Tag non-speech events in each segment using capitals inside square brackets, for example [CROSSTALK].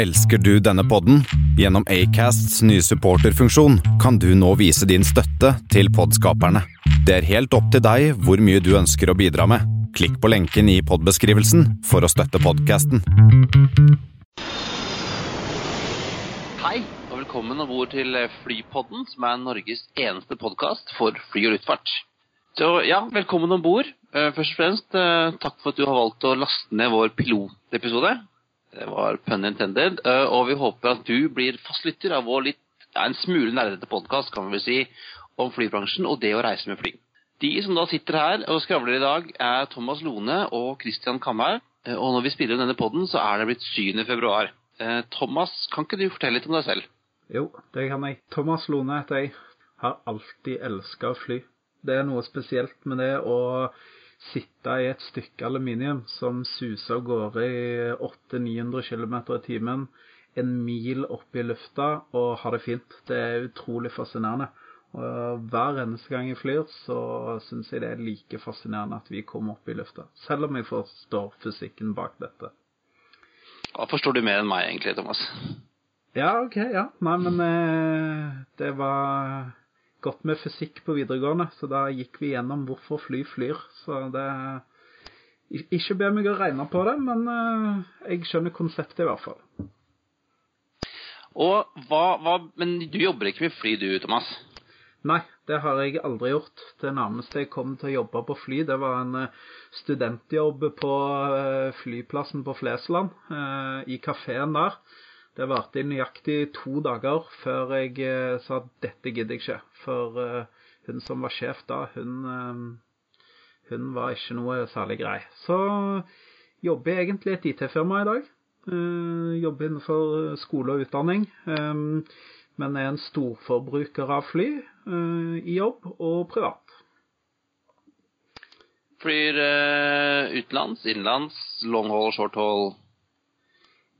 Elsker du denne podden? Gjennom Acasts nye supporterfunksjon kan du nå vise din støtte til podskaperne. Det er helt opp til deg hvor mye du ønsker å bidra med. Klikk på lenken i podbeskrivelsen for å støtte podkasten. Hei, og velkommen om bord til Flypodden, som er Norges eneste podkast for fly og luftfart. Så ja, velkommen om bord. Eh, først og fremst, eh, takk for at du har valgt å laste ned vår pilotepisode. Det var pun intended. Eh, og vi håper at du blir fastlytter av vår litt, ja, en smule nerdete podkast, kan vi vel si, om flybransjen og det å reise med fly. De som da sitter her og skravler i dag, er Thomas Lone og Christian Kamhaug. Og når vi spiller denne podden, så er det blitt 7. februar. Thomas, kan ikke du fortelle litt om deg selv? Jo, det kan jeg. Thomas Lone heter jeg. Har alltid elska å fly. Det er noe spesielt med det å sitte i et stykke aluminium som suser av gårde i 800-900 km i timen, en mil opp i lufta og ha det fint. Det er utrolig fascinerende. Og Hver eneste gang jeg flyr, så syns jeg det er like fascinerende at vi kommer opp i lufta. Selv om jeg forstår fysikken bak dette. Da forstår du mer enn meg egentlig, Thomas? Ja, OK. Ja. Nei, men eh, det var gått med fysikk på videregående, så da gikk vi gjennom hvorfor fly flyr. Så det Ikke be meg å regne på det, men eh, jeg skjønner konseptet i hvert fall. Og hva, hva Men du jobber ikke med fly du, Thomas? Nei, det har jeg aldri gjort. Det nærmeste jeg kom til å jobbe på fly, det var en eh, studentjobb på eh, flyplassen på Flesland, i kafeen der. Det varte i nøyaktig to dager før jeg eh, sa at dette gidder jeg ikke. For uh, hun som var sjef da, hun, uh, hun var ikke noe særlig grei. Så jobber jeg egentlig et IT-firma i dag. Jobber innenfor skole og utdanning. Men er en storforbruker av fly i jobb og privat. Flyr utenlands, innenlands, long haul, short haul?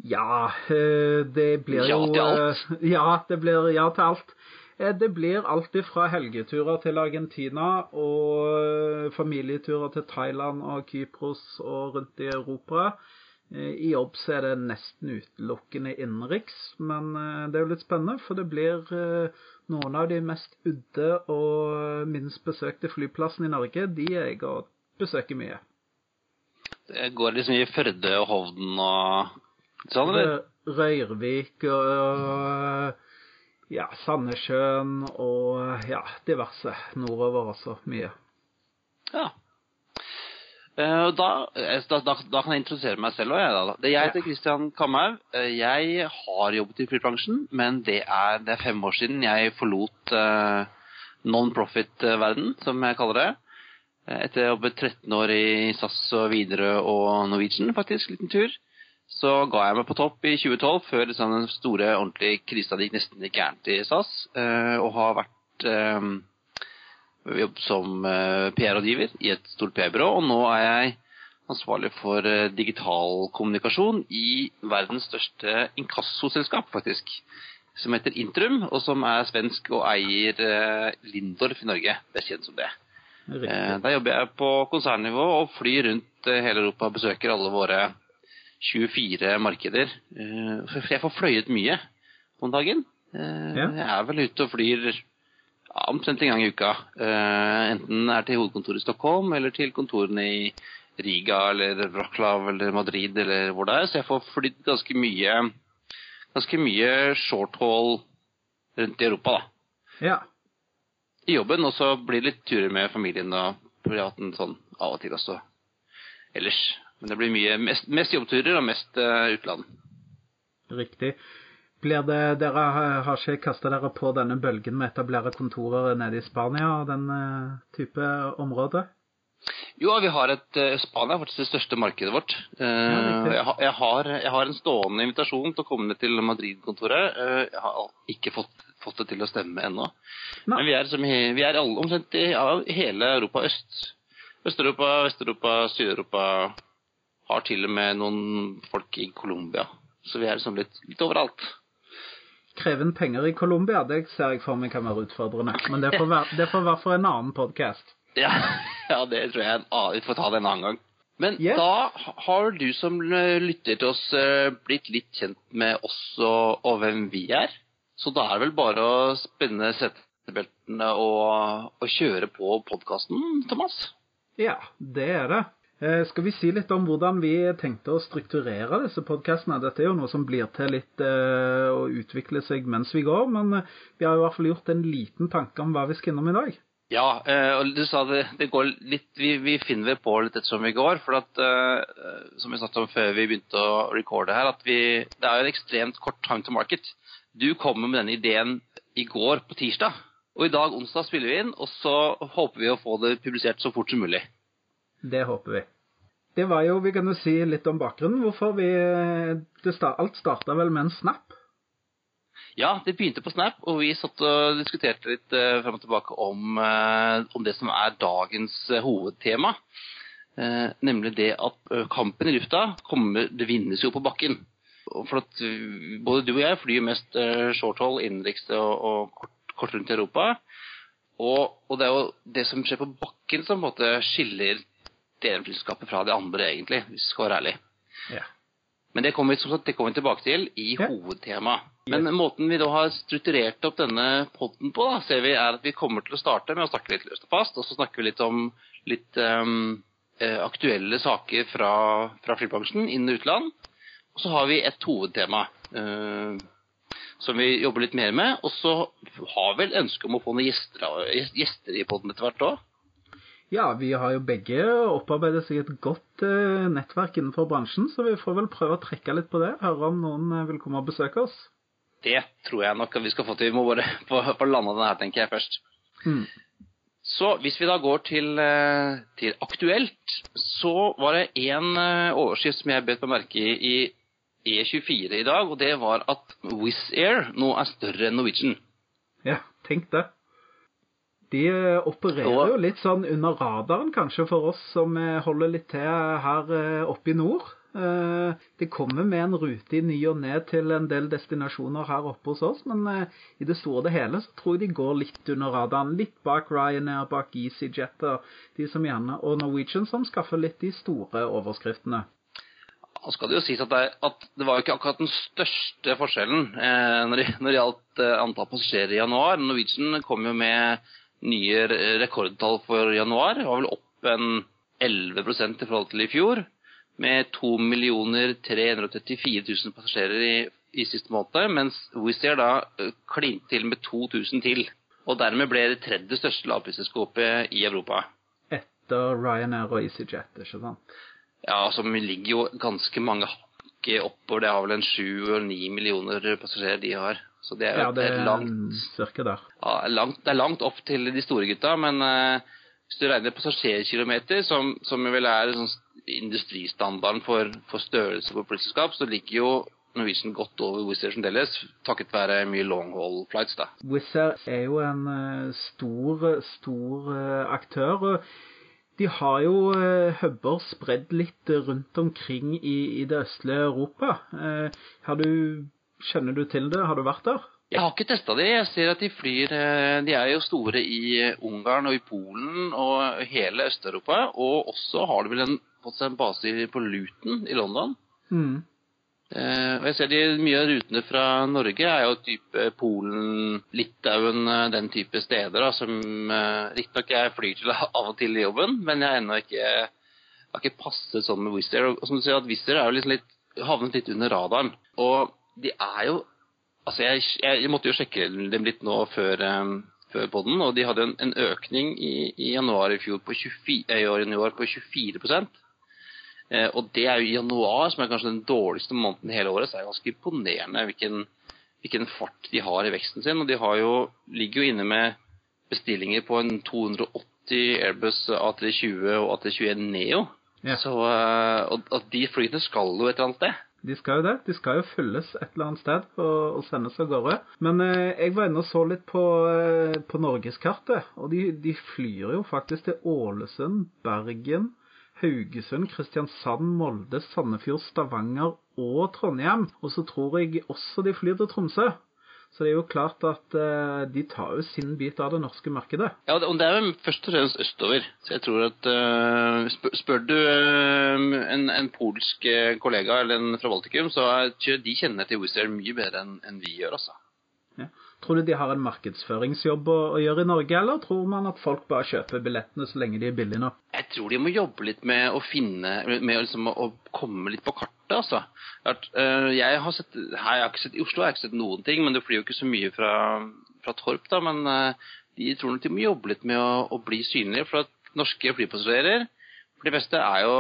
Ja, eh, det blir jo Ja til alt? Eh, [LAUGHS] ja, det blir ja til alt. Eh, det blir alltid fra helgeturer til Argentina og familieturer til Thailand og Kypros og rundt i Europa. I jobb så er det nesten utelukkende innenriks, men det er jo litt spennende, for det blir noen av de mest udde og minst besøkte flyplassene i Norge, de er jeg og besøker mye. Det går liksom i Førde og Hovden og Sånn, det? Røyrvik og ja, Sandnessjøen og ja, diverse nordover også. Mye. Ja. Uh, da, da, da, da, kan jeg introdusere meg selv òg. Jeg, jeg heter Kristian Kamhaug. Uh, jeg har jobbet i flybransjen, men det er, det er, fem år siden jeg forlot uh, non-profit-verden, som jeg kaller det. Etter å ha jobbet 13 år i SAS og Widerøe og Norwegian, faktisk. Liten tur så ga jeg meg på topp i 2012, før liksom den store, ordentlige krisa gikk nesten gikk gærent i SAS, eh, og har vært eh, jobbet som eh, PR-rådgiver i et stort PR-byrå. Og nå er jeg ansvarlig for digital kommunikasjon i verdens største inkassoselskap, faktisk. Som heter Intrum, og som er svensk og eier Lindorf i Norge. Det er kjent som det. Riktig. Der jobber jeg på konsernnivå og flyr rundt hele Europa og besøker alle våre 24 markeder. Eh, jeg får fløyet mye om dagen. Eh, jeg er vel ute og flyr omtrent en gang i uka. Eh, enten er til hovedkontoret i Stockholm eller til kontorene i Riga eller Wroclaw eller Madrid eller hvor det er. Så jeg får flydd ganske mye ganske mye short haul rundt i Europa, da. Ja. I jobben, og så blir det litt turer med familien og privaten sånn av og til også. Ellers men det blir mye, mest, mest jobbturer og mest uh, utland. Riktig. Blir det, dere har ikke kasta dere på denne bølgen med å etablere kontorer nede i Spania og den uh, type område? Jo, vi har et uh, Spania er faktisk det største markedet vårt. Uh, ja, jeg, jeg, har, jeg, har, en stående invitasjon til å komme ned til Madrid-kontoret. Jeg har ikke fått, fått, det til å stemme ennå. Men vi er, som, vi er alle, omtrent i ja, hele Europa øst. Øst-Europa, Vest-Europa, Sør-Europa har til og med noen folk i Colombia. Så vi er liksom litt, litt overalt. Kreve inn penger i Colombia, det ser jeg for meg kan være utfordrende. Men det får være, det får være for en annen podkast. Ja, [LAUGHS] ja, det tror jeg vi får ta det en annen gang. Men Yes. da har du som eh, lytter til oss eh, blitt litt kjent med oss og, og hvem vi er. Så da er det vel bare å spenne settebeltene og, og kjøre på podkasten, Thomas. Ja, det er det. Eh, skal vi si litt om hvordan vi tenkte å strukturere disse podkastene? Dette er jo noe som blir til litt eh, å utvikle seg mens vi går, men eh, vi har i hvert fall gjort en liten tanke om hva vi skal innom i dag. Ja, og du sa det, det går litt Vi, vi finner på litt ettersom vi går. For at, som vi snakket om før vi begynte å recorde her, at vi Det er jo en ekstremt kort time to market. Du kommer med denne ideen i går på tirsdag. Og i dag, onsdag, spiller vi inn, og så håper vi å få det publisert så fort som mulig. Det håper vi. Det var jo, Vi kan jo si litt om bakgrunnen. Hvorfor vi det sta, Alt starta vel med en snap? Ja, det begynte på Snap, og vi satt og diskuterte litt uh, frem og tilbake om, uh, om det som er dagens uh, hovedtema. Nemlig det at kampen i lufta kommer, det vinnes jo på bakken. For at både du og jeg flyr mest shorthold innenriks og, og kort, kort rundt i Europa. Og, og det er jo det som skjer på bakken som på en måte skiller det ene flyselskapet fra det andre, egentlig, hvis vi skal være ærlig. Ja. Men det kommer, vi, det kommer vi tilbake til i Ja. hovedtemaet. Men måten vi da har strukturert opp denne podden på, da, ser vi er at vi kommer til å starte med å snakke litt løst og fast, og så snakker vi litt om litt eh, aktuelle saker fra, fra flybransjen innen utland. Og så har vi et hovedtema uh, som vi jobber litt mer med. Og så har vi vel ønske om å få noen gjester, gjester i podden etter hvert òg. Ja, vi har jo begge opparbeidet seg et godt eh, nettverk innenfor bransjen, så vi får vel prøve å trekke litt på det. Høre om noen eh, vil komme og besøke oss. Det tror jeg nok at vi skal få til. Vi må bare [LAUGHS] få, få landa den her, tenker jeg først. Mm. Så hvis vi da går til, eh, til aktuelt, så var det én overskrift som jeg bet meg merke i i E24 i dag, og det var at Wizz Air nå er større enn Norwegian. Ja, tenk det. De eh, opererer jo litt sånn under radaren, kanskje, for oss som eh, holder litt til her eh, oppe i nord. De kommer med en rute i ny og ned til en del destinasjoner her oppe hos oss, men i det store og det hele så tror jeg de går litt under radaren. Litt bak Ryanair, bak EasyJet og de som gjerne, og Norwegian som skaffer litt de store overskriftene. Da skal det jo sies at det, at det var jo ikke akkurat den største forskjellen eh, når det gjaldt eh, antall passasjerer i januar. Norwegian kom jo med nye rekordtall for januar. Var vel opp en 11% i forhold til i fjor. Med 2 334 000 passasjerer i, i siste måned, mens Wizz Air da klinte til med 2000 til. Og dermed ble det tredje største lavprisselskapet i Europa. Etter Ryanair og EasyJet, ikke sant? Ja, som ligger jo ganske mange hakk oppover. Det har vel en sju og ni millioner passasjerer de har. Så det er Ja, det er langt, cirka der. ja, langt, det er langt opp til de store gutta, men uh, hvis du regner passasjerkilometer, som, som vel er sånn industristandarden for, for størrelse på flyselskap, så ligger jo Norwegian godt over Wizz Air fremdeles, takket være mye long haul flights, da. Wizz Air er jo en eh, stor, stor eh, aktør. og De har jo huber spredd litt rundt omkring i, i det østlige Europa. Har du, kjenner du til det? Har du vært der? Jeg har ikke testa de. Jeg ser at de flyr eh, De er jo store i eh, Ungarn og i Polen og hele Øst-Europa. Og også har de vel en, fått seg en base på Luton i London. Mm. Eh, og jeg ser de Mye av rutene fra Norge er jo type Polen, Litauen, eh, den type steder. da, Som eh, riktignok jeg flyr til [LAUGHS] av og til i jobben, men jeg har ennå ikke, har ikke passet sånn med Wizz Air. Og som du sier, at Wizz Air er jo liksom litt, havnet litt under radaren. Og de er jo Altså, jeg, jeg måtte jo sjekke dem litt nå før, um, før podden, og de hadde en, en økning i, i januar i fjor på 24, eh, i år, på 24 eh, Og det er jo januar, som er kanskje den dårligste måneden i hele året, så er det ganske imponerende hvilken, hvilken fart de har i veksten sin. Og de har jo, ligger jo inne med bestillinger på en 280 Airbus A320 og A321 Neo. Ja. Så, eh, og, og de flyene skal jo et eller annet sted. De skal jo det. De skal jo følges et eller annet sted og, og sendes av gårde. Men eh, jeg var inne og så litt på, eh, på norgeskartet, og de, de flyr jo faktisk til Ålesund, Bergen, Haugesund, Kristiansand, Molde, Sandefjord, Stavanger og Trondheim. Og så tror jeg også de flyr til Tromsø. Så det er jo klart at uh, de tar jo sin bit av det norske markedet. Ja, og det er jo først og fremst østover. Så jeg tror at uh, spør, spør, du uh, en, en, polsk kollega eller en fra Baltikum, så er, de kjenner til Wizz Air mye bedre enn en vi gjør, altså. Tror du de har en markedsføringsjobb å, å, gjøre i Norge, eller tror man at folk bare kjøper billettene så lenge de er billige nok? Jeg tror de må jobbe litt med å finne Med liksom å komme litt på kartet, altså. Uh, jeg har sett, jeg har ikke sett I Oslo har jeg ikke sett noen ting, men det flyr jo ikke så mye fra, fra Torp, da. Men uh, de tror nok de må jobbe litt med å, å bli synlige. For at norske flypassasjerer, for de beste, er jo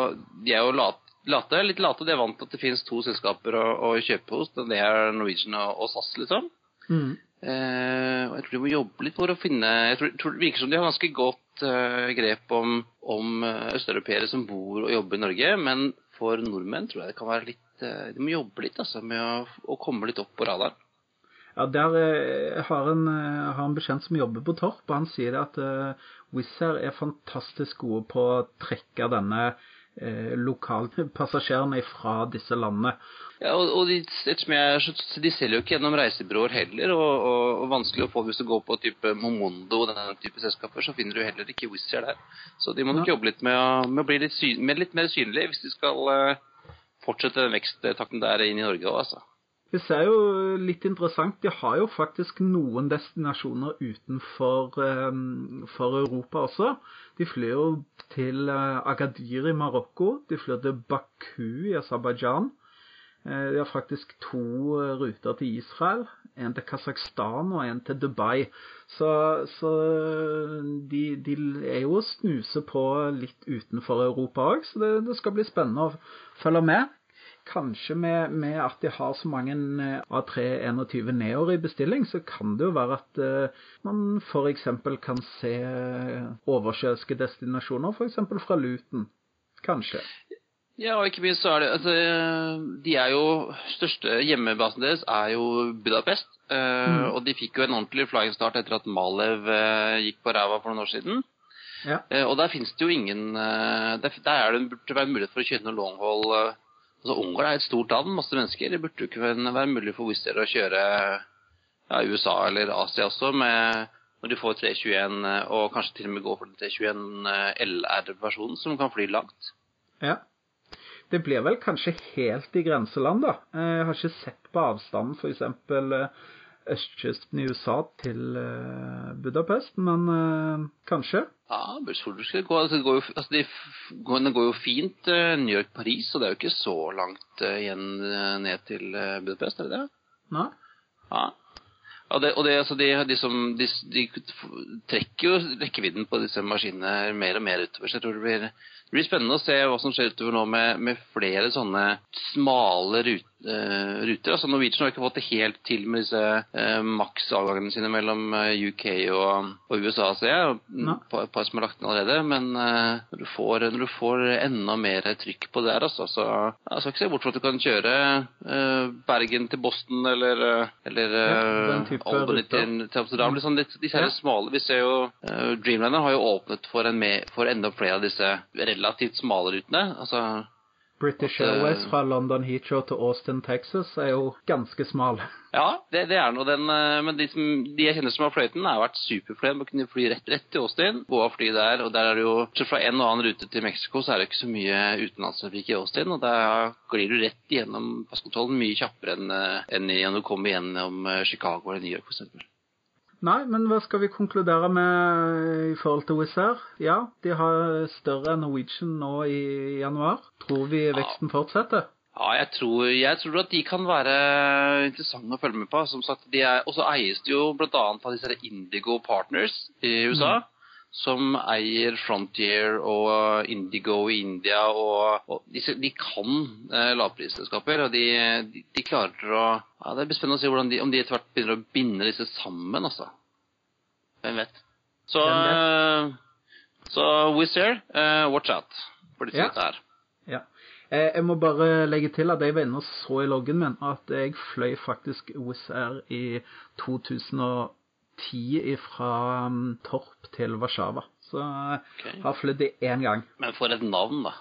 De er jo late late, litt late. De er vant til at det finnes to selskaper å, å kjøpe hos. Det er Norwegian og, og SAS, liksom. Mm. Eh, og jeg tror de må jobbe litt for å finne Jeg tror, tror Det virker som de har ganske godt eh, grep om, om eh, østeuropeere som bor og jobber i Norge, men for nordmenn tror jeg det kan være litt De må jobbe litt altså, med å, å komme litt opp på radaren. Ja, der eh, har en, har en bekjent som jobber på Torp, og han sier at uh, Wizz Air er fantastisk gode på å trekke denne lokalpassasjerene [LAUGHS] fra disse landene. Ja, og, og de, de, selger jo ikke gjennom reisebyråer heller, og, og, og, vanskelig å få hvis du går på type Momondo og den type selskaper, så finner du heller ikke Wizz der. Så de må nok ja. jobbe litt med med å bli litt, syn, litt, mer synlige hvis de skal uh, fortsette den veksttakten der inn i Norge òg, altså. Det er jo litt interessant. De har jo faktisk noen destinasjoner utenfor for Europa også. De flyr jo til uh, Agadir i Marokko. De flyr til Baku i Aserbajdsjan. Eh, de har faktisk to eh, ruter til Israel. En til Kasakhstan og en til Dubai. Så, så de, de, er jo snuse på litt utenfor Europa òg, så det, det, skal bli spennende å følge med. Kanskje med, med at de har så mange eh, A321 Neoer i bestilling, så kan det jo være at uh, man f.eks. kan se oversjøiske destinasjoner, f.eks. fra Luton. Kanskje. Ja, og ikke minst så er det altså, De er jo Største hjemmebasen deres er jo Budapest. Eh, mm. Og de fikk jo en ordentlig flying start etter at Malev gikk på ræva for noen år siden. Ja. Og der finnes det jo ingen der, der, er det burde være mulighet for å kjøre noe longhold. Altså Ungarn er et stort land, masse mennesker. Det burde jo ikke være mulig for Wizz Air å kjøre ja, USA eller Asia også med når de får 321, og kanskje til og med går for den 321 LR-versjonen, som kan fly langt. Ja. Det blir vel kanskje helt i grenseland, da. Jeg har ikke sett på avstanden f.eks. Eh, østkysten i USA til eh, Budapest, men uh, kanskje? Ja, bussfordel gå. Altså, det, går jo, altså, det, går, jo fint uh, New York-Paris, og det er jo ikke så langt igjen ned til Budapest, er det det? Nei. Ja. Og, det, og det, altså de, de, som, de, de, trekker jo rekkevidden på disse maskinene mer og mer utover. Så jeg tror det blir det blir spennende å se hva som skjer utover nå med, med flere sånne smale rute, uh, ruter. Altså Norwegian har ikke fått det helt til med disse uh, maks-avgangene sine mellom uh, eh, UK og, og, USA, ser jeg. Et par som har lagt inn allerede. Men når du, får, når, du får, enda mer trykk på det her, altså, så jeg skal ikke se bort fra at du kan kjøre Bergen til Boston eller, eller ja, Albany til, til Amsterdam. Liksom, de, disse ja. smale Vi ser jo Dreamliner har jo åpnet for, med, for enda flere av disse relativt smale rutene. Altså British Airways fra London Heathrow til Austin, Texas er jo ganske smal. Ja, det, det er noe den eh, Men de, som, de jeg kjenner som har fløyten, har vært superfornøyd med å kunne fly rett, rett til Austin. Gå av fly der, og der er det jo Så Fra en og annen rute til Mexico så er det ikke så mye utenlandstrafikk i Austin. Og da glir du rett igjennom passkontrollen mye kjappere enn, eh, enn når du kommer gjennom eh, Chicago eller New York, f.eks. Nei, men hva skal vi konkludere med i forhold til Wizz Air? Ja, de har større Norwegian nå i januar. Tror vi veksten fortsetter? Ja, jeg tror, jeg tror, at de kan være interessante å følge med på. Som sagt, de er, også eies de jo bl.a. av disse Indigo Partners i USA. Mm som eier Frontier og Indigo i India. og, og de, de, kan eh, lavprisselskaper, og de, de, de, klarer å ja, Det blir spennende å se de, om de etter hvert begynner å binde disse sammen, altså. Hvem vet. Så, Hvem vet? så Wizz Air, uh, watch out for disse ja. her. Ja. Eh, jeg må bare legge til at jeg var inne og så i loggen min at jeg fløy faktisk Wizz Air i 2010 ti fra um, Torp til Warszawa. Så okay. har flydd det én gang. Men for et navn, da.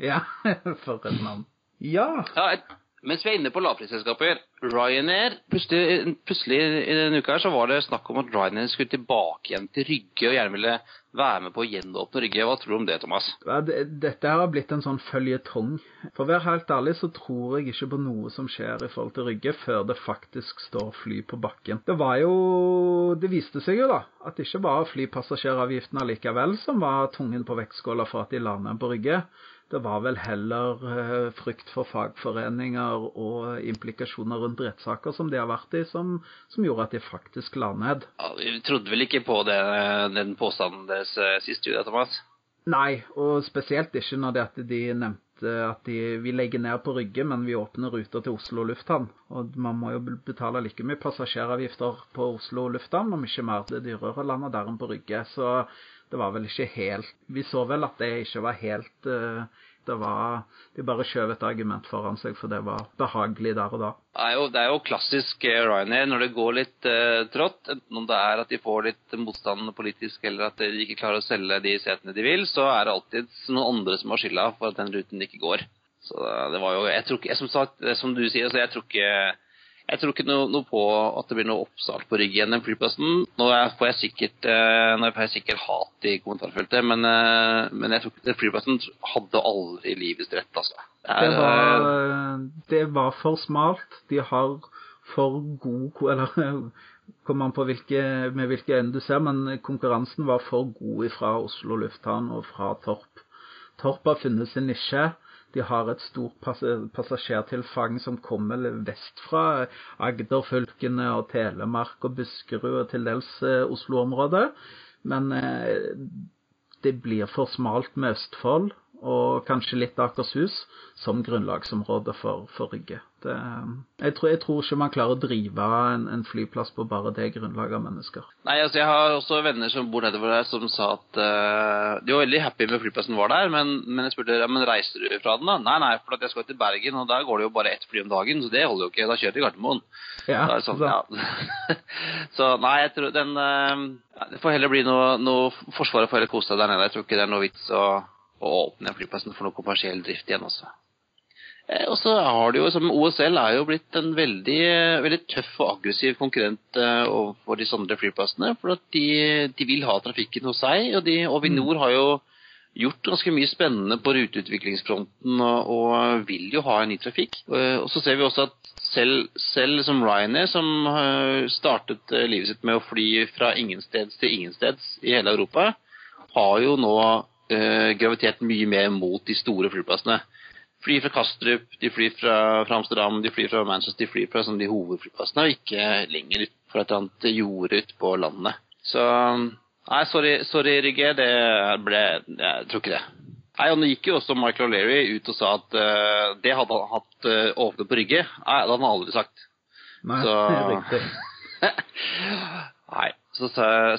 Ja, [LAUGHS] for et navn. Ja. ja et, Mens vi er inne på lavprisselskaper, Ryanair plutselig, i denne uka her så var det snakk om at Ryanair skulle tilbake igjen til Rygge og gjerne ville være med på å gjenåpne Rygge. Hva tror du om det, Thomas? Dette her har blitt en sånn føljetong. For å være helt ærlig så tror jeg ikke på noe som skjer i forhold til Rygge, før det faktisk står fly på bakken. Det var jo Det viste seg jo, da, at det ikke var flypassasjeravgiftene likevel som var tungen på vektskåla for at de landet på Rygge. Det var vel heller eh, frykt for fagforeninger og implikasjoner rundt rettssaker som de har vært i, som, som, gjorde at de faktisk la ned. Ja, Vi trodde vel ikke på det, den påstanden deres eh, sist, Julia Thomas? Nei, og spesielt ikke når det at de nevnte at de, vi legger ned på Rygge, men vi åpner ruter til Oslo lufthavn. Og man må jo betale like mye passasjeravgifter på Oslo lufthavn, om ikke mer det dyrere å lande der enn på Rygge. Så det var vel ikke helt Vi så vel at det ikke var helt uh, det var De bare skjøv et argument foran seg, for det var behagelig der og da. Det er jo, det er jo klassisk eh, Ryanair når det går litt uh, trått. Enten om det er at de får litt motstand politisk, eller at de ikke klarer å selge de setene de vil, så er det alltid noen andre som har skylda for at den ruten ikke går. Så det var jo Jeg tror ikke Som, sagt, som du sier, så jeg tror ikke jeg tror ikke noe, noe, på at det blir noe oppstart på Rygg igjen, den flyplassen. Nå får jeg sikkert, eh, nå får jeg sikkert hat i kommentarfeltet, men, eh, men jeg tror ikke den flyplassen hadde aldri livets rett, altså. Det, er, det, var, det var for smalt. De har for god [LAUGHS] Eller kommer an på hvilke, med hvilke øyne du ser, men konkurransen var for god fra Oslo lufthavn og fra Torp. Torp har funnet sin nisje. De har et stort passasjertilfang som kommer vest fra Agder-fylkene og Telemark og Buskerud og til dels eh, Oslo-området. Men eh, det blir for smalt med Østfold og kanskje litt Akershus som grunnlagsområde for, for Rygge. Det, jeg, tror, jeg, tror, ikke man klarer å drive en, en, flyplass på bare det grunnlaget av mennesker. Nei, altså Jeg har også venner som bor nedover der, som sa at uh, de var veldig happy med flyplassen var der, men, men jeg spurte ja, men reiser du fra den da? Nei, nei, for jeg skal til Bergen, og der går det jo bare ett fly om dagen, så det holder jo ikke. Da kjører til Gardermoen. Ja, sånn, ja. [LAUGHS] så nei, jeg tror den uh, Det får heller bli noe, noe Forsvaret får heller kose seg der nede. Jeg tror ikke det er noe vits å å åpne flyplassen for noe kommersiell drift igjen også. Eh, og så har det jo, som OSL er jo blitt en veldig, veldig tøff og aggressiv konkurrent eh, overfor de andre flyplassene. For at de, de, vil ha trafikken hos seg, og de, Avinor har jo gjort ganske mye spennende på ruteutviklingsfronten og, og, vil jo ha en ny trafikk. Eh, og så ser vi også at selv, selv som Ryanair, som startet livet sitt med å fly fra ingensteds til ingensteds i hele Europa, har jo nå uh, gravitert mye mer mot de store flyplassene. Flyr fra Kastrup, de flyr fra, fra, Amsterdam, de flyr fra Manchester, de flyr fra sånn, de hovedflyplassene, og ikke lenger ut fra et eller annet jorde ute på landet. Så Nei, sorry, sorry Rygge, det ble Jeg tror ikke det. Nei, og Nå gikk jo også Michael O'Leary ut og sa at uh, det hadde han hatt uh, åpnet på Rygge. Nei, det hadde han aldri sagt. Nei, så... det er. [LAUGHS] Nei, så,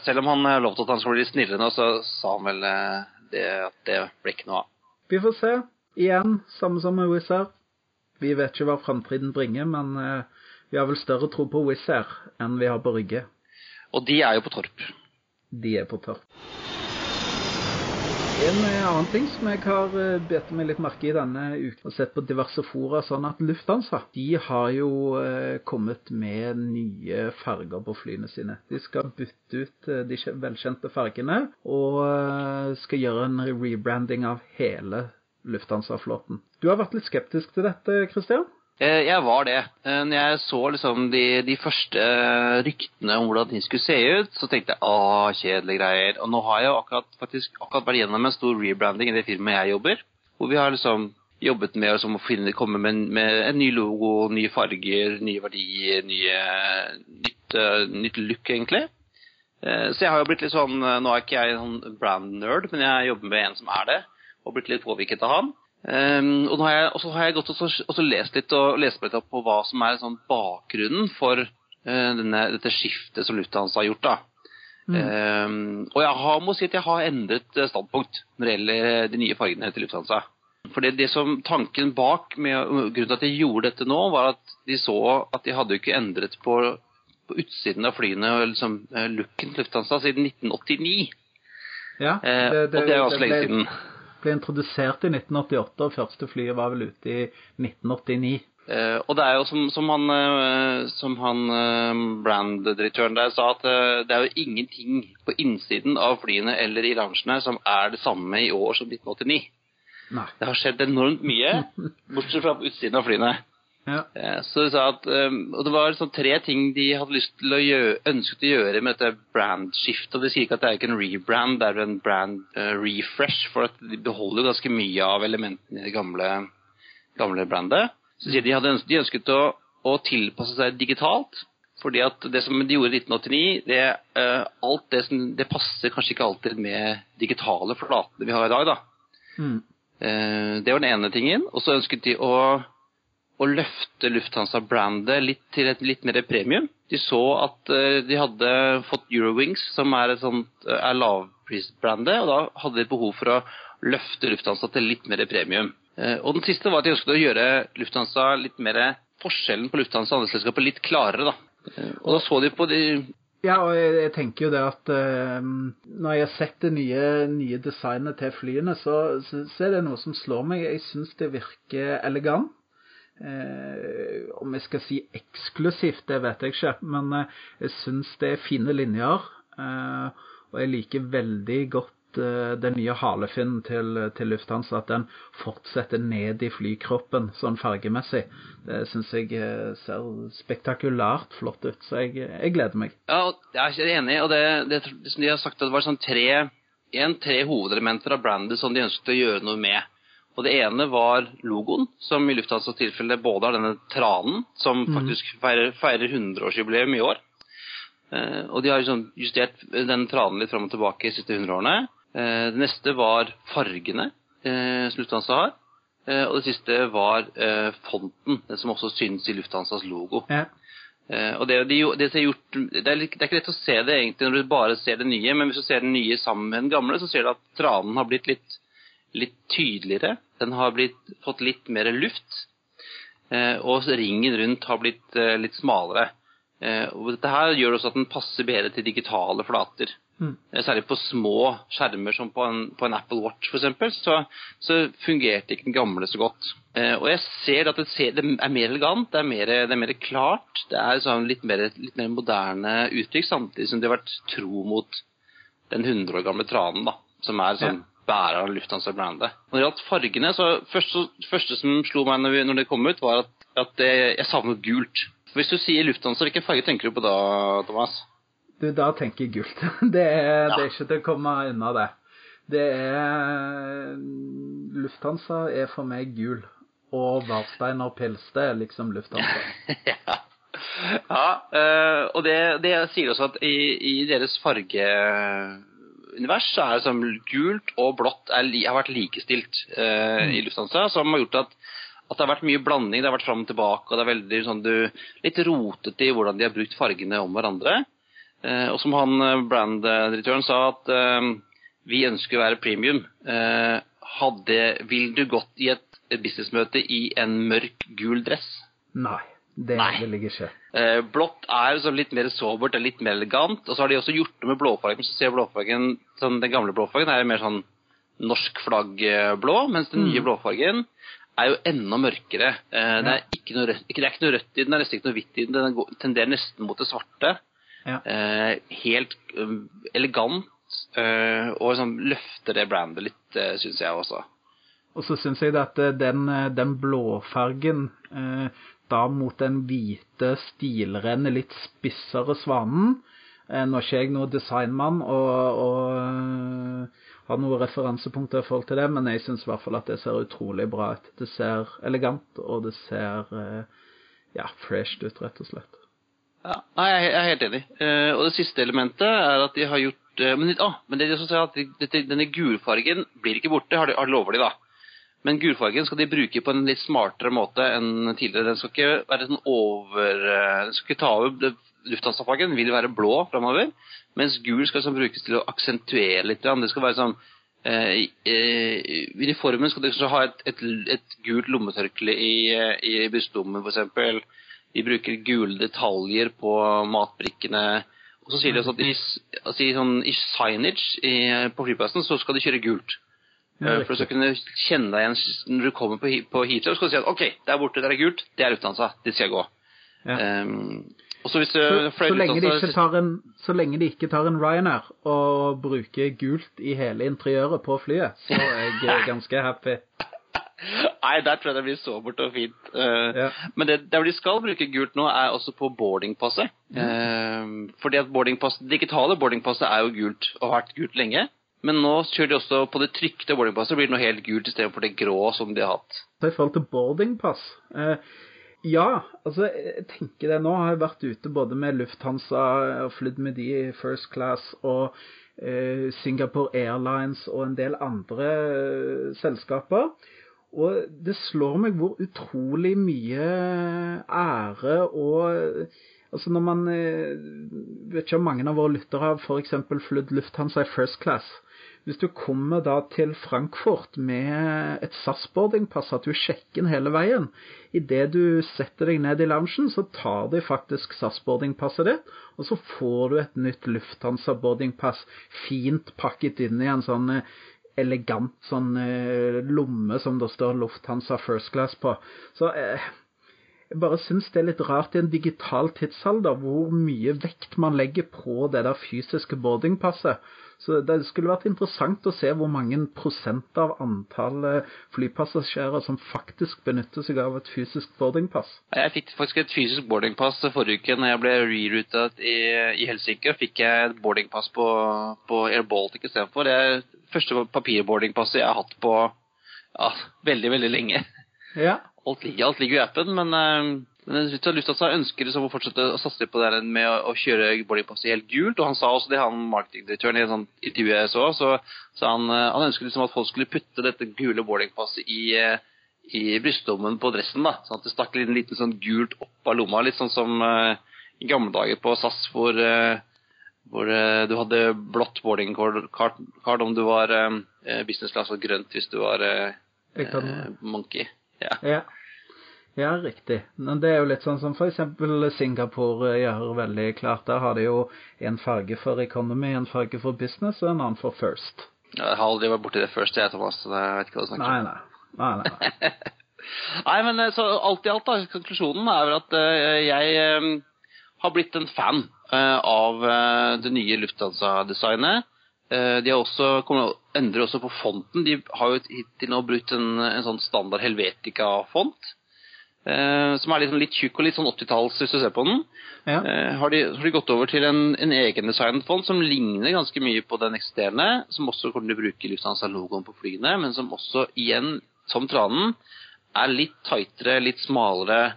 selv om han lovte at han skulle bli snillere nå, så sa han vel uh, det, det blir ikke noe av. Vi får se. Igjen, samme som med Wizz Air. Vi vet ikke hva framtiden bringer, men uh, vi har vel større tro på Wizz Air enn vi har på Rygge. Og de er jo på Torp. De er på Torp. En eh, annen ting som jeg har eh, bedt meg litt merke i denne uken, og sett på diverse fora, sånn at Lufthansa de har jo eh, kommet med nye farger på flyene sine. De skal bytte ut de velkjente fargene, og skal gjøre en rebranding av hele Lufthansa-flåten. Du har vært litt skeptisk til dette, Christian? Eh, jeg var det. Eh, når jeg så liksom de, de, første ryktene om hvordan ting skulle se ut, så tenkte jeg ah, kjedelige greier. Og nå har jeg jo akkurat, faktisk, akkurat vært gjennom en stor rebranding i det firmaet jeg jobber. Hvor vi har liksom jobbet med liksom, å finne, komme med, med, en ny logo, nye farger, nye verdier, nye, nytt, uh, nytt look, egentlig. Uh, så jeg har jo blitt litt sånn Nå er ikke jeg en sånn brand-nerd, men jeg jobber med en som er det, og blitt litt påvirket av han. Um, og så har jeg gått og, og lest litt og lest litt opp på hva som er sånn bakgrunnen for uh, denne, dette skiftet som Lufthansa har gjort. da. Mm. Um, og jeg har, må si at jeg har endret eh, standpunkt når det gjelder de nye fargene til Lufthansa. For det, det som Tanken bak med, grunnen til at de gjorde dette nå, var at de så at de hadde ikke endret på, på utsiden av flyene og liksom, eh, looken til Lufthansa siden 1989. Ja, det, det, og det er ganske lenge siden ble introdusert i 1988, og første flyet var vel ute i 1989. Uh, og det er jo som, som han, uh, som han uh, brand-direktøren der sa, at det er jo ingenting på innsiden av flyene eller i loungene som er det samme i år som 1989. Nei. Det har skjedd enormt mye, [LAUGHS] bortsett fra på utsiden av flyene. Ja. Så de sa at, Og det var sånn tre ting de hadde lyst til å gjøre, ønsket å gjøre med dette brandskiftet. Og de sier ikke at det er ikke en rebrand, det er en brand refresh, for at de beholder ganske mye av elementene i det gamle, gamle brandet. Så sier de hadde ønsket, de ønsket å, å, tilpasse seg digitalt. Fordi at det som de gjorde i 1989, det, uh, alt det, som, det passer kanskje ikke alltid med digitale flatene vi har i dag. da. Mm. Uh, det var den ene tingen. Og så ønsket de å, å løfte Lufthansa-brandet litt til et litt mer premium. De så at uh, de hadde fått Eurowings, som er, sånt, er lavprisbrandet, og da hadde de behov for å løfte Lufthansa til litt mer premium. Eh, og den siste var at de ønsket å gjøre Lufthansa litt mer forskjellen på Lufthansa og andre selskaper litt klarere. da. Eh, og da så de på de ja, og jeg, jeg, tenker jo det at uh, når jeg har sett det nye, nye designet til flyene, så, så, så, er det noe som slår meg. Jeg syns det virker elegant. Uh, om jeg skal si eksklusivt, det vet jeg ikke, men eh, jeg syns det er fine linjer. og jeg liker veldig godt Eh, den nye halefinnen til, til, Lufthansa at den fortsetter ned i flykroppen sånn fargemessig. Det syns jeg eh, ser spektakulært flott ut, så jeg, jeg gleder meg. Ja, jeg er enig. og det, det, de har sagt, det var sånn tre, en, tre hovedelementer av brandet som de ønsket å gjøre noe med. Og Det ene var logoen, som i Lufthansa tilfelle både har denne tranen, som mm. faktisk feirer, feirer 100-årsjubileum i år. Uh, og de har liksom justert den tranen litt fram og tilbake de siste 100 årene. Eh, det neste var fargene eh, som Lufthansa har. Eh, og det siste var fonten, den som også synes i Lufthansas logo. Ja. og det, de, det, gjort, det, er, det, er, ikke lett å se det egentlig når du bare ser det nye, men hvis du ser det nye sammen med den gamle, så ser du at tranen har blitt litt, litt tydeligere. Den har blitt, fått litt mer luft. og ringen rundt har blitt litt smalere. og dette her gjør også at den passer bedre til digitale flater. Mm. Særlig på små skjermer som på en, på en Apple Watch f.eks., så, så fungerte ikke den gamle så godt. Eh, og jeg ser at det, ser, det, er mer elegant, det er mer, det er mer klart. Det er sånn litt, mer, litt, mer, moderne uttrykk, samtidig som de har vært tro mot den 100 år gamle tranen, da, som er sånn ja. Bærer av Lufthansa-brandet. Når det gjaldt fargene, så første, første som slo meg når, vi, når det kom ut, var at, at jeg savnet gult. Hvis du sier Lufthansa, hvilken farge tenker du på da, Thomas? Du, da tenker jeg gult. [LAUGHS] Det er, ja. det er ikke til å komme unna det. Det er Lufthansa er for meg gul. Og Warsteiner Pils, det er liksom Lufthansa. [LAUGHS] ja. ja øh, og det, det, sier også at i, i deres fargeunivers så er sånn gult og blått er, har vært likestilt mm. i Lufthansa, som har gjort at at det har vært mye blanding. Det har vært fram og tilbake, og det er veldig sånn du, litt rotete i hvordan de har brukt fargene om hverandre. Eh, og som han eh, brand-direktøren sa, at eh, vi ønsker å være premium. Hadde, vil du gått i et businessmøte i en mørk, gul dress? Nei. Det Nei. vil jeg ikke. blått er sånn litt mer sobert, litt mer elegant. Og så har de også gjort det med blåfargen. Så ser blåfargen, sånn, Den gamle blåfargen er mer sånn norsk flaggblå, mens den nye mm. blåfargen er jo enda mørkere. det, er ikke noe rødt, det er ikke noe rødt i den, det er nesten ikke noe hvitt i den. Den tenderer nesten mot det svarte. Ja. Eh, helt um, elegant, eh, og liksom løfter det brandet litt, eh, syns jeg også. Og så syns jeg at den, den blåfargen eh, da mot den hvite, stilrene, litt spissere svanen eh, Nå er ikke jeg noen designmann og, og har noen referansepunkter i forhold til det, men jeg syns i hvert fall at det ser utrolig bra ut. Det ser elegant, og det ser ja, fresh ut, rett og slett. Ja, jeg er helt enig. Uh, og det siste elementet er at de har gjort men, ah, men, det er som sier at denne gulfargen blir ikke borte, har de, har lover de, da. Men gulfargen skal de bruke på en litt smartere måte enn tidligere. Den skal ikke være sånn over Den skal ikke ta over Lufthansa-fargen, vil være blå framover. Mens gul skal sånn brukes til å aksentuere litt. Det skal være sånn i, uniformen skal de ha et, et, et gult lommetørkle i, i brystlommen, f.eks. De bruker gule detaljer på matbrikkene. Og så sier de også at i, altså i, sånn, i signage på flyplassen så skal de kjøre gult. Eh, for du kunne kjenne deg igjen når du kommer på, på Heathrow. Så skal du si at OK, der borte, der er gult. Det er Lufthansa. Dit skal jeg gå. Ja. Um, og så hvis du Så, fløy så, lenge de ikke tar en, så lenge de ikke tar en Ryanair og bruker gult i hele interiøret på flyet, så er jeg ganske happy. [LAUGHS] Nei, der tror jeg det blir så bort og fint. Uh, Ja. Men det, der hvor de skal bruke gult nå, er også på boardingpasset. Eh, fordi at boardingpass, digitale boardingpasset er jo gult, og har vært gult lenge. Men nå kjører de også på det trykte boardingpasset, blir det noe helt gult istedenfor det grå som de har hatt. I forhold til boardingpass eh, Ja, altså, jeg tenker det nå. Har jeg vært ute både med Lufthansa og flydd med de i first class og eh, Singapore Airlines og en del andre eh, selskaper. Og det slår meg hvor utrolig mye ære og Altså når man eh, Vet ikke om mange av våre lyttere har f.eks. flydd Lufthansa i first class. Hvis du kommer da til Frankfurt med et SAS-boardingpass, at du sjekker inn hele veien Idet du setter deg ned i loungen, så tar de faktisk SAS-boardingpasset ditt, og så får du et nytt Lufthansa-boardingpass fint pakket inn i en sånn eh, elegant sånn eh, lomme som det står Lufthansa First Class på. Så eh, jeg bare syns det er litt rart i en digital tidsalder hvor mye vekt man legger på det der fysiske boardingpasset. Så det skulle vært interessant å se hvor mange prosent av antallet flypassasjerer som faktisk benytter seg av et fysisk boardingpass. Jeg fikk faktisk et fysisk boardingpass forrige uke når jeg ble reroutet i, i Helsinki. og fikk jeg et boardingpass på, på Air Baltic istedenfor. Det er første papirboardingpasset jeg har hatt på ja, veldig, veldig lenge. Ja. Alt ligger, alt ligger i appen, men, uh, men du har lyst til å ønsker liksom å fortsette å satse på det med å, å kjøre boardingpasset helt gult, og han sa også det, han marketingdirektøren i et sånt intervju jeg så, så, så han, eh, han ønsket liksom at folk skulle putte dette gule boardingpasset i, uh, i brystlommen på dressen, da, sånn at det stakk en liten sånn gult opp av lomma, litt sånn som uh, i gamle dager på SAS, hvor, uh, hvor uh, du hadde blått boarding card, card om du var business class, og grønt hvis du var Jeg monkey. Ja. ja. ja, riktig. Men det er jo litt sånn som f.eks. Singapore gjør veldig klart. Der har de jo en farge for economy, en farge for business og en annen for first. Jeg har aldri vært borti det først, jeg, Thomas. Så jeg vet ikke hva du snakker om. nei. nei, nei, nei. Nei, [LAUGHS] men eh, så alt i alt, da, konklusjonen er vel at uh, jeg um, har blitt en fan uh, av uh, det nye Lufthansa-designet. Eh, de har også, endrer også på fonten. De har jo hittil nå brukt en, en sånn standard Helvetica-font. eh, som er liksom litt tjukk og litt sånn 80-talls, hvis du ser på den. Ja. Eh, har, de, har de gått over til en, en egendesignet font som ligner ganske mye på den eksisterende, som også kommer til å bruke Lufthansa-logoen på flyene, men som også igjen, som tranen, er litt tightere, litt smalere,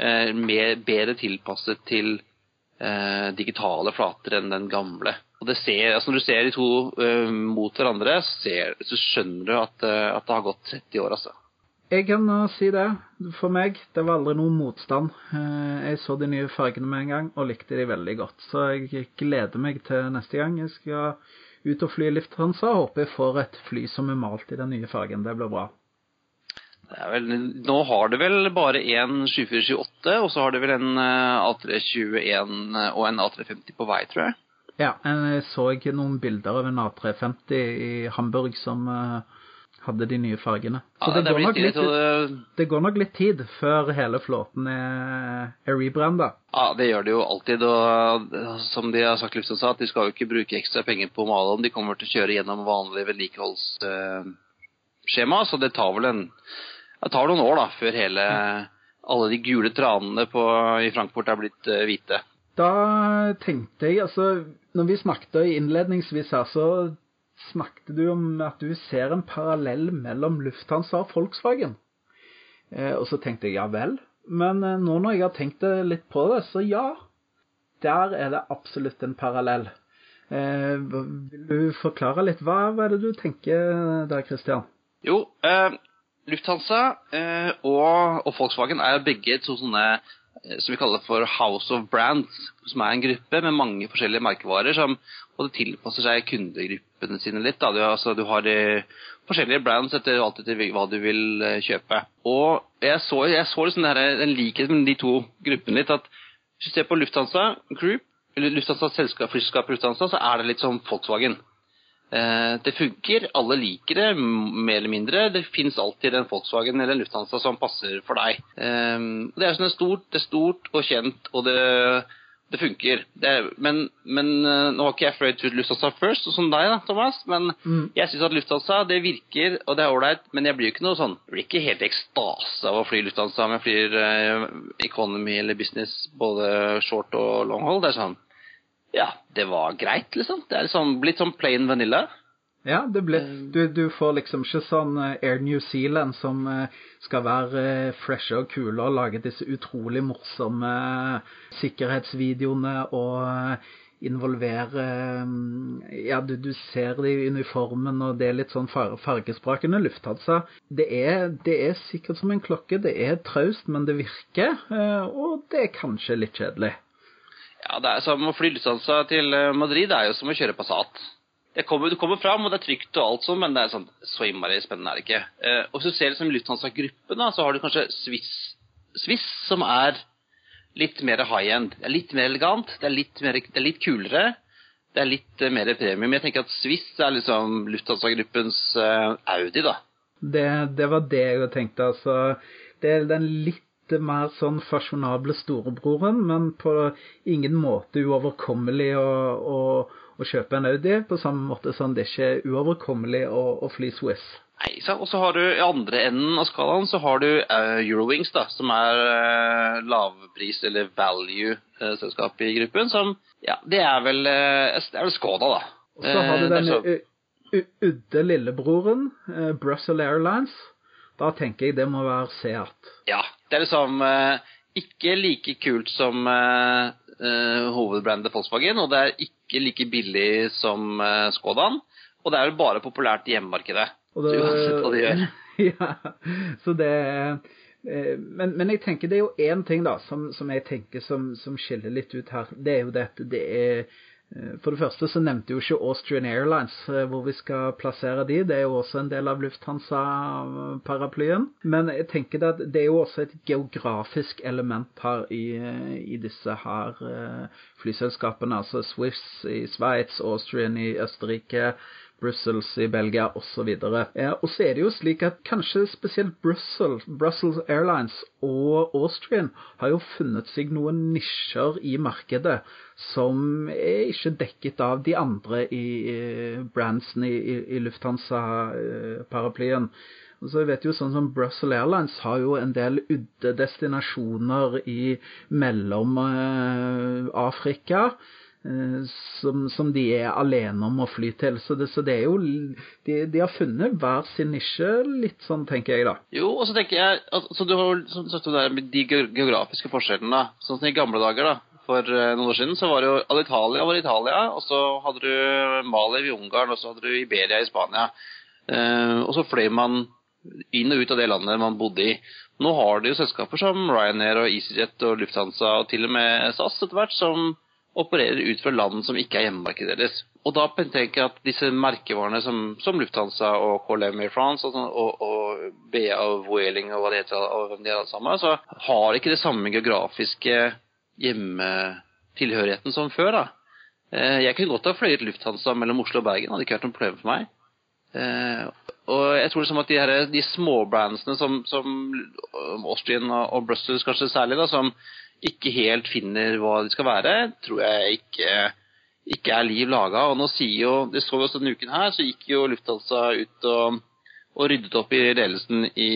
eh, mer, bedre tilpasset til eh, digitale flater enn den gamle. Og det ser, altså Når du ser de to eh, mot hverandre, ser, så skjønner du at, eh, at det har gått 30 år. altså. Jeg kan si det. For meg, det var aldri noen motstand. Eh, Jeg så de nye fargene med en gang, og likte de veldig godt. Så jeg gleder meg til neste gang jeg skal ut og fly i Lufthansa. Håper jeg får et fly som er malt i den nye fargen. Det blir bra. Det vel, nå har det vel bare én 7478, og så har det vel en eh, A321 og en A350 på vei, tror jeg. Ja, jeg så ikke noen bilder av en A350 i Hamburg som eh, hadde de nye fargene. Så Ja, det, går nok litt, det- det går nok litt tid før hele flåten er, er rebranda. Ja, det gjør det jo alltid. Og eh, som de har sagt, Lufthansa, at de skal jo ikke bruke ekstra penger på å male om. De kommer til å kjøre gjennom vanlig vedlikeholdsskjema, så det tar vel en det tar noen år da, før hele, alle de gule tranene på, i Frankfurt er blitt uh, hvite. Da tenkte jeg, altså Når vi snakket innledningsvis her, så snakket du om at du ser en parallell mellom Lufthansa og Volkswagen. Eh, og så tenkte jeg ja vel. Men eh, nå når jeg har tenkt litt på det, så ja. Der er det absolutt en parallell. Eh, vil du forklare litt? Hva, hva er det du tenker der, Christian? Jo, eh, Lufthansa eh, og, og Volkswagen er begge to sånne eh, som vi kaller for House of Brands, som er en gruppe med mange forskjellige merkevarer som både tilpasser seg kundegruppene sine litt. Da. Du, altså, du har de forskjellige brands etter alt etter hva du vil eh, kjøpe. Og jeg så, jeg så liksom her, en likhet mellom de to gruppene litt. at Hvis du ser på Lufthansa Group, eller Lufthansa selskap, Lufthansa, så er det litt som Volkswagen. Eh, det funker, alle liker det, mer eller mindre. Det fins alltid en Volkswagen eller en Lufthansa som passer for deg. Eh, det er sånn stort, det er stort og kjent, og det, det funker. Det er, men, men, eh, nå har ikke jeg fløyet ut Lufthansa first, som deg, da, Thomas. Men mm. jeg syns at Lufthansa det virker, og det er ålreit. Men jeg blir jo ikke noe sånn Jeg blir ikke helt ekstase av å fly Lufthansa om jeg flyr uh, economy eller business, både short og long hold. Det er sånn ja, det var greit, liksom. Det er liksom blitt sånn plain vanilla. Ja, ble, du, du, får liksom ikke sånn eh, Air New Zealand som eh, skal være fresh freshe og kule og lage disse utrolig morsomme sikkerhetsvideoene og involvere Ja, du, du ser det i uniformen, og det er litt sånn fargesprakende lufthansa. Det er, det er sikkert som en klokke. Det er traust, men det virker. Og det er kanskje litt kjedelig. Ja, det er som å fly Lufthansa til eh, Madrid. Det er jo som å kjøre Passat. Det kommer, du kommer fram, og det er trygt og alt sånn, men det er sånn, så innmari spennende er det ikke. Eh, og hvis du ser liksom Lufthansa-gruppen, da, så har du kanskje Swiss, Swiss som er litt mer high end. Det er litt mer elegant, det er litt, mer, det er litt kulere. Det er litt uh, mer premium. Jeg tenker at Swiss er liksom Lufthansa-gruppens uh, Audi, da. Det, det, var det jeg tenkte, altså. Det er den litt mer sånn fasjonable storebroren, men på ingen måte uoverkommelig å, å, å, kjøpe en Audi, på samme måte som det ikke er uoverkommelig å, å fly Swiss. Nei, Og så har du i andre enden av skalaen så har du uh, Eurowings, da, som er uh, lavpris- eller value-selskapet i gruppen. Som ja, det er vel, uh, det er vel Skoda, da. Og så har du den udde lillebroren, Brussels Airlines. Da tenker jeg det må være Seat. Ja, det er liksom uh, ikke like kult som uh, uh, hovedbrandet Volkswagen, og det er ikke like billig som Skodaen. Og det er jo bare populært i hjemmemarkedet. Det, så uansett hva de gjør. [LAUGHS] ja, så det men, men, jeg tenker det er jo én ting da, som, som jeg tenker som, som, skiller litt ut her. Det er jo det at det er Eh, for det første så nevnte jo ikke Austrian Airlines eh, hvor vi skal plassere de. Det er jo også en del av Lufthansa-paraplyen. Men jeg tenker at det er jo også et geografisk element her i, eh, i disse her flyselskapene. Altså Swiss i Sveits, Austrian i Østerrike, Brussels i Belgia osv. Og så er det jo slik at kanskje spesielt Brussels, Brussels Airlines og Austrian har jo funnet seg noen nisjer i markedet som er ikke dekket av de andre i, i brandsene i, i Lufthansa-paraplyen. Og så vet jo sånn som Brussels Airlines har jo en del udde destinasjoner i mellom eh, Afrika. Eh, som, som, de er alene om å fly til. Så det, så det er jo de, de, har funnet hver sin nisje, litt sånn, tenker jeg da. Jo, og så tenker jeg altså, Du har som sagt det der, de geografiske forskjellene. Sånn som i gamle dager, da. For uh, noen år siden så var det jo Alitalia var Italia, og så hadde du Mali i Ungarn, og så hadde du Iberia i Spania. Uh, og så fløy man inn og ut av det landet man bodde i. Nå har de jo selskaper som Ryanair og EasyJet og Lufthansa og til og med SAS etter hvert som opererer ut fra land som ikke er hjemmemarkedet deres. Og da tenker jeg at disse merkevarene som, som Lufthansa og KLM Air France og, og, og BA og Vueling og hva det heter, og de alle sammen, så har ikke det samme geografiske hjemmetilhørigheten som før. da. Eh, jeg kunne godt ha fløyet Lufthansa mellom Oslo og Bergen, hadde ikke vært noe problem for meg. Eh, og jeg tror liksom at de, her, de småbrandsene som, som Austrian og Brussels kanskje særlig, da, som ikke helt finner hva de skal være, tror jeg ikke, ikke er liv laga. Og nå sier jo, det så vi også denne uken her, så gikk jo Lufthansa ut og, og ryddet opp i ledelsen i,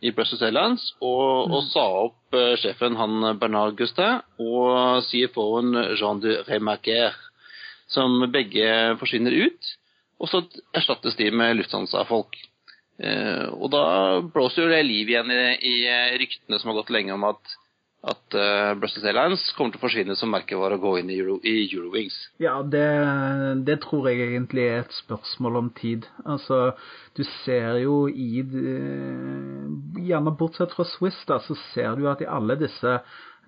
i Brussels Airlines og, mm. og, sa opp uh, sjefen han Bernard Gustin og CFO-en Jean de Remarquer, som begge forsvinner ut. Og så erstattes de med Lufthansa-folk. Uh, og da blåser jo det liv igjen i, i ryktene som har gått lenge om at at uh, Brussels Airlines kommer til å forsvinne som merkevare og gå inn i, Euro, i Eurowings. Ja, det, det, tror jeg egentlig er et spørsmål om tid. Altså, du ser jo i Gjerne bortsett fra Swiss, da, så ser du at i alle disse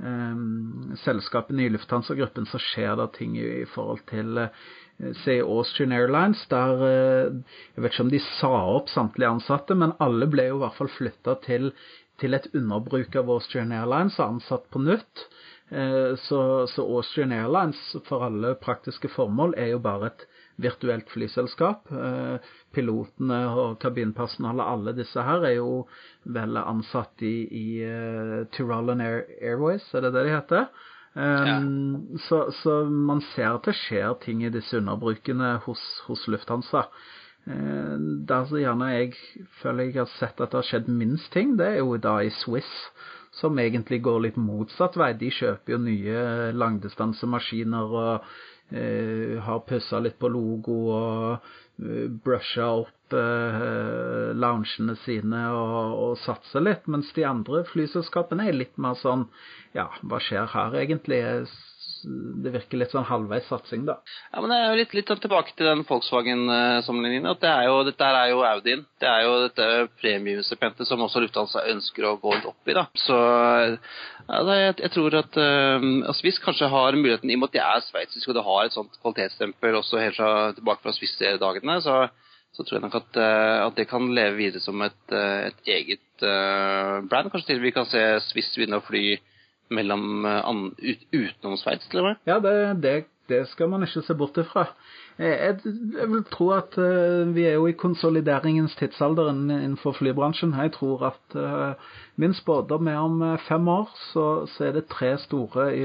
um, selskapene i Lufthansa-gruppen så skjer det ting i, i forhold til uh, Se Austrian Airlines, der Jeg vet ikke om de sa opp samtlige ansatte, men alle ble jo i hvert fall flytta til til et underbruk av Austrian Airlines og ansatt på nytt. Eh, så, så, Austrian Airlines for alle praktiske formål er jo bare et virtuelt flyselskap. Eh, pilotene og kabinpersonalet, alle disse her, er jo vel ansatt i, i uh, Tyrolean Air Airways, er det det de heter? Um, ja. så, så, man ser at det skjer ting i disse underbrukene hos, hos Lufthansa. Uh, der så gjerne jeg føler jeg har sett at det har skjedd minst ting, det er jo da i Swiss som egentlig går litt motsatt vei. De kjøper jo nye langdistansemaskiner og eh, har pussa litt på logo og eh, brusha opp eh, loungene sine og, og satser litt. Mens de andre flyselskapene er litt mer sånn Ja, hva skjer her egentlig? Det virker litt sånn halvveis satsing, da. Ja, men det er jo litt, litt tilbake til den Volkswagen-sammenligningen. at det er jo, Dette er jo Audien. Det er jo dette premiumsepentet som også Lufthansa ønsker å gå opp i. da. Så ja, jeg, jeg, tror at uh, altså Swiss kanskje har muligheten, i og med at de er sveitsiske og det har et sånt kvalitetsstempel også helt fra, tilbake fra Swiss-dagene, så, så, tror jeg nok at, at, det kan leve videre som et, et eget brand. Kanskje til vi kan se Swiss begynne å fly mellom an, ut, utenom Sveits, til og med? Ja, det, det, det, skal man ikke se bort ifra. Jeg, jeg vil tro at uh, vi er jo i konsolideringens tidsalder innenfor flybransjen. Jeg tror at uh, min spådom er om fem år så, så, er det tre store i,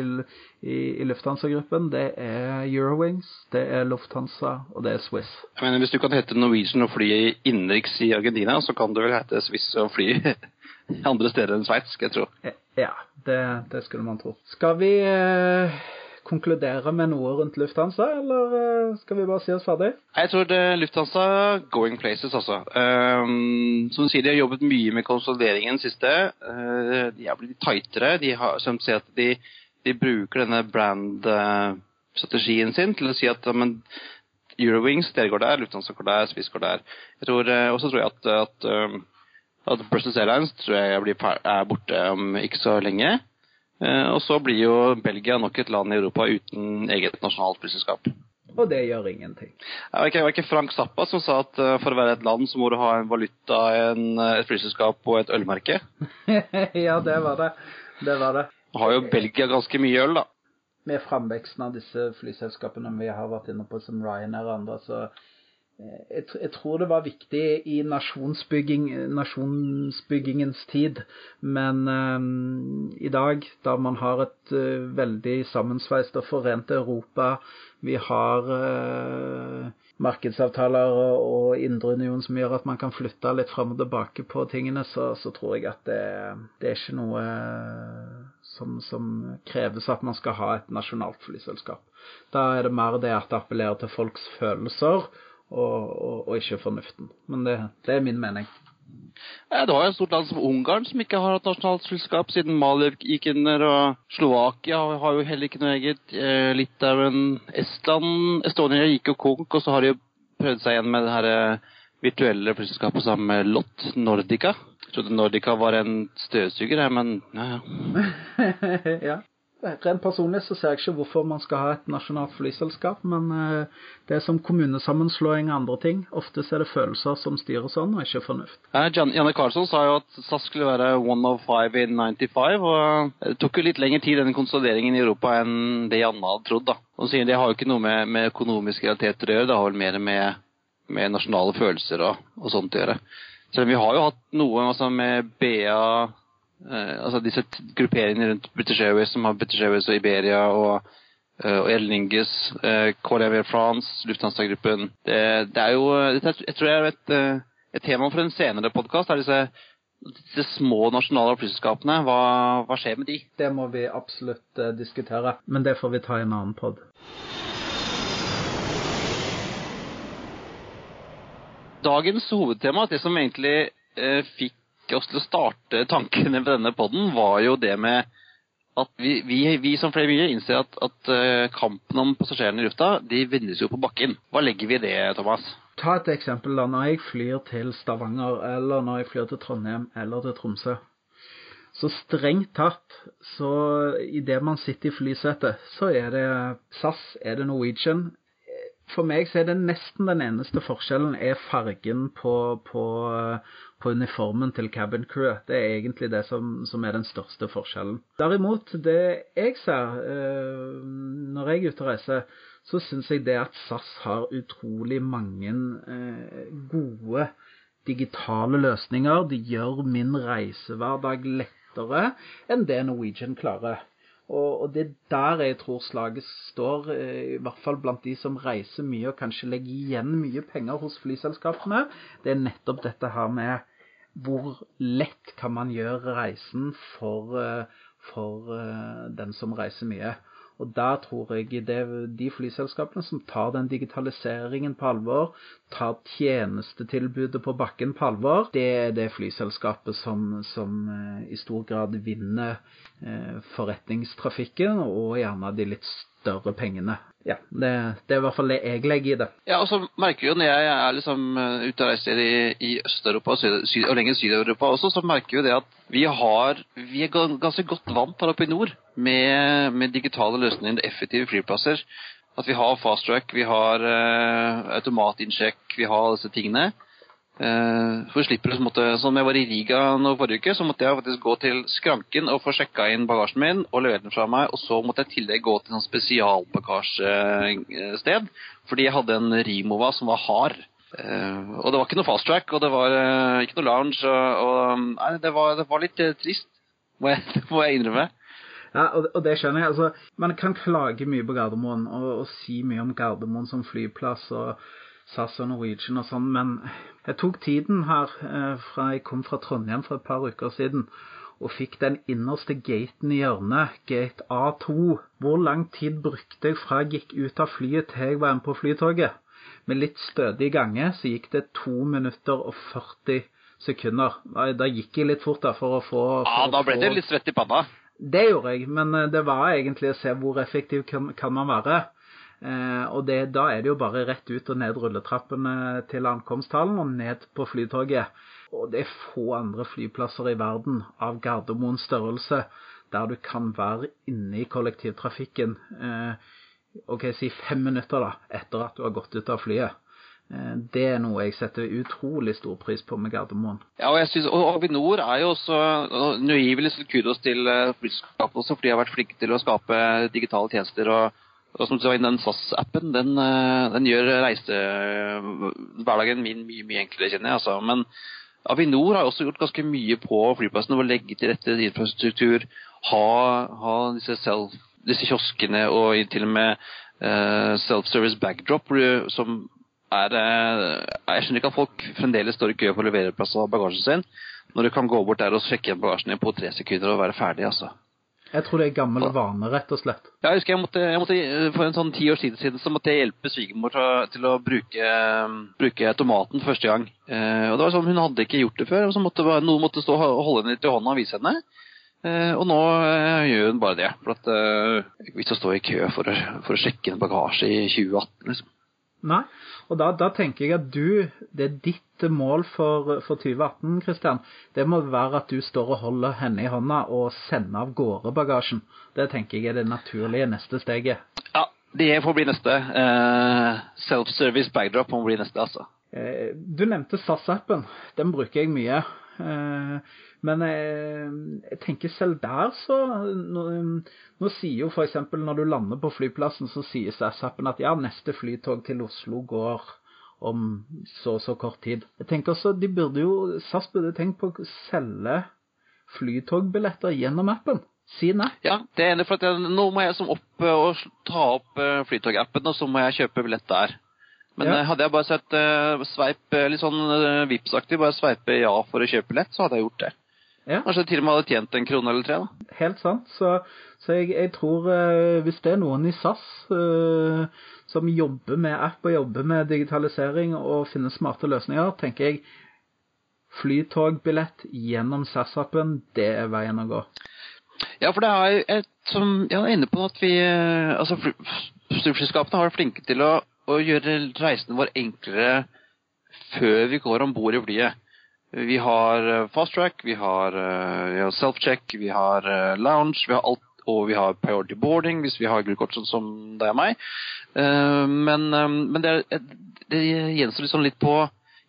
i, i Lufthansa-gruppen. Det er Eurowings, det er Lufthansa og det er Swiss. Jeg mener, Hvis du kan hete Norwegian og fly innenriks i Argentina, så kan du vel hete Swiss og fly [LAUGHS] andre steder enn Sveits, skal jeg tro. Ja, det, det, skulle man tro. Skal vi eh, konkludere med noe rundt Lufthansa, eller eh, skal vi bare si oss ferdig? Jeg tror det er Lufthansa going places, altså. Um, som du sier, de har jobbet mye med konsolideringen siste. Uh, de er blitt tightere. De har, som sier at de, de bruker denne brand-strategien sin til å si at men, Eurowings, dere går der, Lufthansa går der, Swiss går der. Tror, også tror jeg at, at um, at Brussels Airlines tror jeg blir, er borte om ikke så lenge. Eh, og så blir jo Belgia nok et land i Europa uten eget nasjonalt flyselskap. Og det gjør ingenting. Det var ikke, ikke Frank Zappa som sa at uh, for å være et land så må du ha en valuta, en, eh, et flyselskap og et ølmerke? [LAUGHS] ja, det var det. Det var det. Har jo Belgia ganske mye øl, da. Med framveksten av disse flyselskapene vi har vært inne på, som Ryanair og andre, så jeg, jeg, tror det var viktig i nasjonsbygging, nasjonsbyggingens tid, men um, i dag, da man har et uh, veldig sammensveist og forent Europa, vi har uh, markedsavtaler og, og indre union som gjør at man kan flytte litt fram og tilbake på tingene, så, så tror jeg at det, det er ikke noe som, som, kreves at man skal ha et nasjonalt flyselskap. Da er det mer det at det appellerer til folks følelser og, og, og ikke fornuften. Men det, det, er min mening. Ja, det var jo et stort land som Ungarn som ikke har hatt nasjonalt selskap siden Mali gikk under, og Slovakia har jo heller ikke noe eget. Eh, Litauen, Estland, Estonia gikk jo konk, og så har de jo prøvd seg igjen med det her eh, virtuelle flyselskapet sammen med Lott, Nordica. Jeg trodde Nordica var en støvsuger, men ja, ja. [LAUGHS] ja. Rent personlig så ser jeg ikke hvorfor man skal ha et nasjonalt flyselskap, men eh, det er som kommunesammenslåing og andre ting. Ofte er det følelser som styrer sånn, og ikke fornuft. Janne Carlsson sa jo at SAS skulle være one of five in 95, og det tok jo litt lengre tid denne konsolideringen i Europa enn det Janne hadde trodd. da. Og sier Det har jo ikke noe med, med økonomiske realiteter å gjøre, det har vel mer med, med nasjonale følelser og, og sånt å gjøre. Selv om vi har jo hatt noe altså med BA Eh, altså disse grupperingene rundt British Airways, som har British Airways og Iberia og, uh, og Air Lingus, KLM France, Lufthansa-gruppen det, det, er jo dette, Jeg tror det er et, et tema for en senere podkast. disse, disse små nasjonale flyselskapene. Hva, hva, skjer med de? Det må vi absolutt diskutere, men det får vi ta i en annen pod. Dagens hovedtema, det som egentlig fikk fikk oss til å starte tankene på denne poden, var jo det med at vi, vi, vi som flere mye innser at, at uh, kampen om passasjerene i lufta de vinnes jo på bakken. Hva legger vi i det, Thomas? Ta et eksempel. da, Når jeg flyr til Stavanger, eller når jeg flyr til Trondheim eller til Tromsø. Så strengt tatt, så idet man sitter i flysetet, så er det SAS, er det Norwegian, for meg så er det nesten den eneste forskjellen er fargen på, på, på uniformen til cabin crew. Det er egentlig det som, som, er den største forskjellen. Derimot, det jeg ser eh, når jeg er ute og reiser, så syns jeg det at SAS har utrolig mange eh, gode digitale løsninger. De gjør min reisehverdag lettere enn det Norwegian klarer. Og, og, det er der jeg tror slaget står, eh, i hvert fall blant de som reiser mye og kanskje legger igjen mye penger hos flyselskapene. Det er nettopp dette her med hvor lett kan man gjøre reisen for, eh, for eh, den som reiser mye. Og der tror jeg det er de flyselskapene som tar den digitaliseringen på alvor, tar tjenestetilbudet på bakken på alvor, det er det flyselskapet som, som eh, i stor grad vinner eh, forretningstrafikken, og gjerne de litt større pengene. Ja, det, det, er i hvert fall det jeg legger i det. Ja, og så merker jo når jeg er liksom eh, ute og reiser i, i Øst-Europa og, syd, og lenger Syd-Europa også, så merker jo det at vi har Vi er ganske godt vant her oppe i nord med, med digitale løsninger, effektive flyplasser. At vi har fast track, vi har uh, automatinnsjekk, vi har disse tingene. Uh, for slipper måtte, Som jeg var i Riga nå forrige uke, så måtte jeg faktisk gå til skranken og få sjekka inn bagasjen min og levere den fra meg. Og så måtte jeg i tillegg gå til en spesialbagasjested, fordi jeg hadde en Rimova som var hard. Uh, og det var ikke noe fast track, og det var uh, ikke noe lounge. Og, og nei, det var, det var litt trist, må jeg, [LAUGHS] må jeg innrømme. Ja, og, og, det skjønner jeg. altså, Man kan klage mye på Gardermoen og, og si mye om Gardermoen som flyplass. og SAS og Norwegian og sånn, men jeg tok tiden her eh, fra jeg kom fra Trondheim for et par uker siden og fikk den innerste gaten i hjørnet, gate A2. Hvor lang tid brukte jeg fra jeg gikk ut av flyet til jeg var inne på flytoget? Med litt stødig gange så gikk det to minutter og 40 sekunder. Da gikk jeg litt fort da for å få for Ja, da ble det litt svett i panna. Det gjorde jeg, men eh, det var egentlig å se hvor effektiv kan man være. Eh, og det, da er det jo bare rett ut og ned rulletrappene til ankomsthallen og ned på flytoget. Og det er få andre flyplasser i verden av Gardermoens størrelse der du kan være inne i kollektivtrafikken eh, ok, si fem minutter da, etter at du har gått ut av flyet. Eh, det er noe jeg setter utrolig stor pris på med Gardermoen. Ja, og jeg synes, og Avinor er jo også Nå kudos til flyselskapet også, for de har vært flinke til å skape digitale tjenester. og og som du sa, den SAS-appen, den, eh, den, gjør reisehverdagen min mye, mye enklere, kjenner jeg. Altså. Men Avinor har også gjort ganske mye på flyplassene. Å legge til rette infrastruktur, ha, ha disse, self, disse, kioskene og til og med uh, self-service backdrop, som er uh, Jeg skjønner ikke at folk fremdeles står i kø for å levere plass av bagasjen sin, når du kan gå bort der og sjekke igjen bagasjen din på tre sekunder og være ferdig. altså. Jeg tror det er gammel vane, rett og slett. Ja, jeg husker jeg måtte, jeg måtte For en sånn ti år siden så måtte jeg hjelpe svigermor til å bruke, bruke, tomaten første gang. Eh, og det var sånn, Hun hadde ikke gjort det før, og så måtte noen måtte stå og holde henne litt i hånda og vise henne. Eh, og nå eh, gjør hun bare det. For at eh, ikke vits å stå i kø for å, for å sjekke en bagasje i 2018, liksom. Nei, og da, da, tenker jeg at du, det er ditt mål for, for 2018, Kristian. Det må være at du står og holder henne i hånda og sender av gårde bagasjen. Det tenker jeg er det naturlige neste steget. Ja, det får bli neste. Uh, Self-service backdrop må bli neste, altså. Uh, du nevnte SAS-appen. Den bruker jeg mye. Uh, men jeg, jeg, tenker selv der så Nå, nå sier jo f.eks. når du lander på flyplassen, så sier SAS-appen at ja, neste flytog til Oslo går om så og så kort tid. Jeg tenker også, de burde jo, SAS burde tenkt på å selge flytogbilletter gjennom appen. Si nei. Ja, det er enig, for jeg, nå må jeg som opp og ta opp uh, flytogappen, og så må jeg kjøpe billett der. Men ja. hadde jeg bare sett uh, sveip litt sånn uh, Vipps-aktig, bare sveipe ja for å kjøpe billett, så hadde jeg gjort det. Ja. Kanskje til og med hadde tjent en krone eller tre. da. Helt sant. Så, så jeg, jeg, tror uh, hvis det er noen i SAS uh, som jobber med app og jobber med digitalisering og finner smarte løsninger, tenker jeg flytogbillett gjennom SAS-appen, det er veien å gå. Ja, for det er et som Jeg er inne på at vi eh, Altså, flyselskapene har vært flinke til å, å gjøre reisen vår enklere før vi går om bord i flyet. Vi har eh, fast track, vi har, eh, har self-check, vi har eh, lounge, vi har alt, og vi har priority boarding hvis vi har gullkort sånn som det er meg. Men, men det, det gjenstår liksom litt på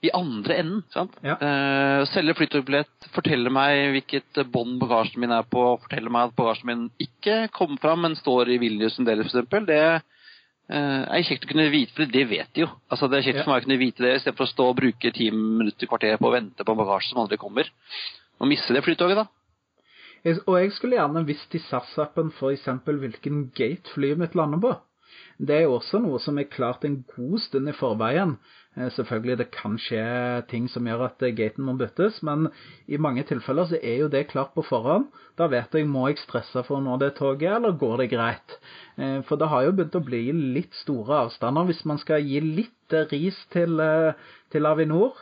i andre enden. sant? Ja. Uh, selge flytogbillett, fortelle meg hvilket bånd bagasjen min er på, fortelle meg at bagasjen min ikke kommer fram, men står i Vilnius en del, f.eks. Det, Eh, er kjekt å kunne vite, det, det vet de jo. Altså, det er kjekt Ja. for meg å kunne vite det, istedenfor å stå og bruke ti minutter, kvarter på å vente på en bagasje som aldri kommer. Og misse det flytoget, da. Jeg, og jeg skulle gjerne visst i SAS-appen f.eks. hvilken gate flyet mitt lander på. Det er jo også noe som er klart en god stund i forveien. Eh, Selvfølgelig det kan skje ting som gjør at eh, gaten må byttes, men i mange tilfeller så er jo det klart på forhånd. Da vet jeg må jeg stresse for å nå det toget, eller går det greit? Eh, For det har jo begynt å bli litt store avstander hvis man skal gi litt ris til, til Avinor.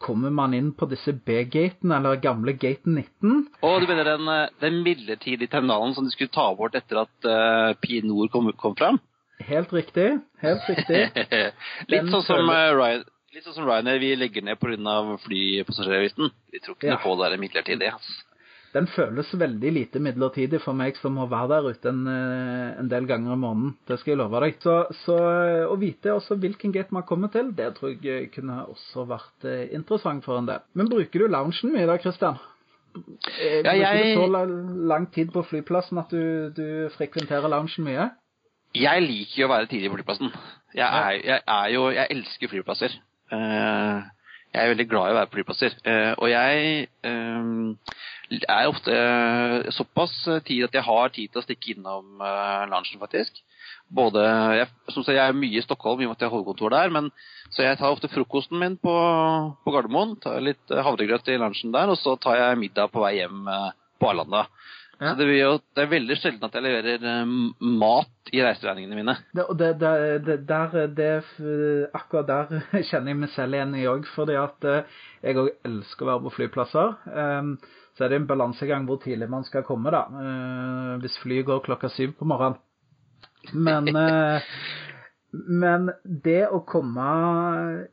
Kommer man inn på disse B-gatene, eller gamle gaten 19, Og du mener den, eh, den midlertidige terminalen som de skulle ta bort etter at uh, Pinor kom, kom fram? Helt riktig. Helt riktig. [LAUGHS] litt, sånn som, eh, Ryan, litt sånn som Ryanair vi legger ned pga. flypassasjeravgiften. Vi tror ikke Ja. noe på det midlertidige. Altså. Den føles veldig lite midlertidig for meg som må være der ute en, eh, en del ganger i måneden. Det skal jeg love deg. Så, så å vite også hvilken gate man kommer til, det tror jeg kunne også vært eh, interessant for en del. Men bruker du loungen mye da, Christian? Eh, Ja, jeg- du så lang tid på flyplassen at du, du frekventerer loungen mye? Jeg liker jo å være tidlig på flyplassen. Jeg er, jeg er jo Jeg elsker flyplasser. Jeg er veldig glad i å være på flyplasser. Og jeg er ofte eh, såpass tid at jeg har tid til å stikke innom uh, lunsjen, faktisk. Både jeg, som sagt, jeg er mye i Stockholm i og med at jeg har hovedkontor der, men så jeg tar ofte frokosten min på, på Gardermoen. Tar litt eh, havregrøt i lunsjen der, og så tar jeg middag på vei hjem eh, på Arlanda. Ja. Så det, jo, det er veldig sjelden at jeg leverer eh, mat i reiseregningene mine. Det, det, det, der, det, akkurat der [LAUGHS] kjenner jeg meg selv igjen i òg, fordi at eh, jeg òg elsker å være på flyplasser. Um, så er det en balansegang hvor tidlig man skal komme, da. Eh, hvis flyet går klokka syv på morgenen. Men [LAUGHS] eh, men det å komme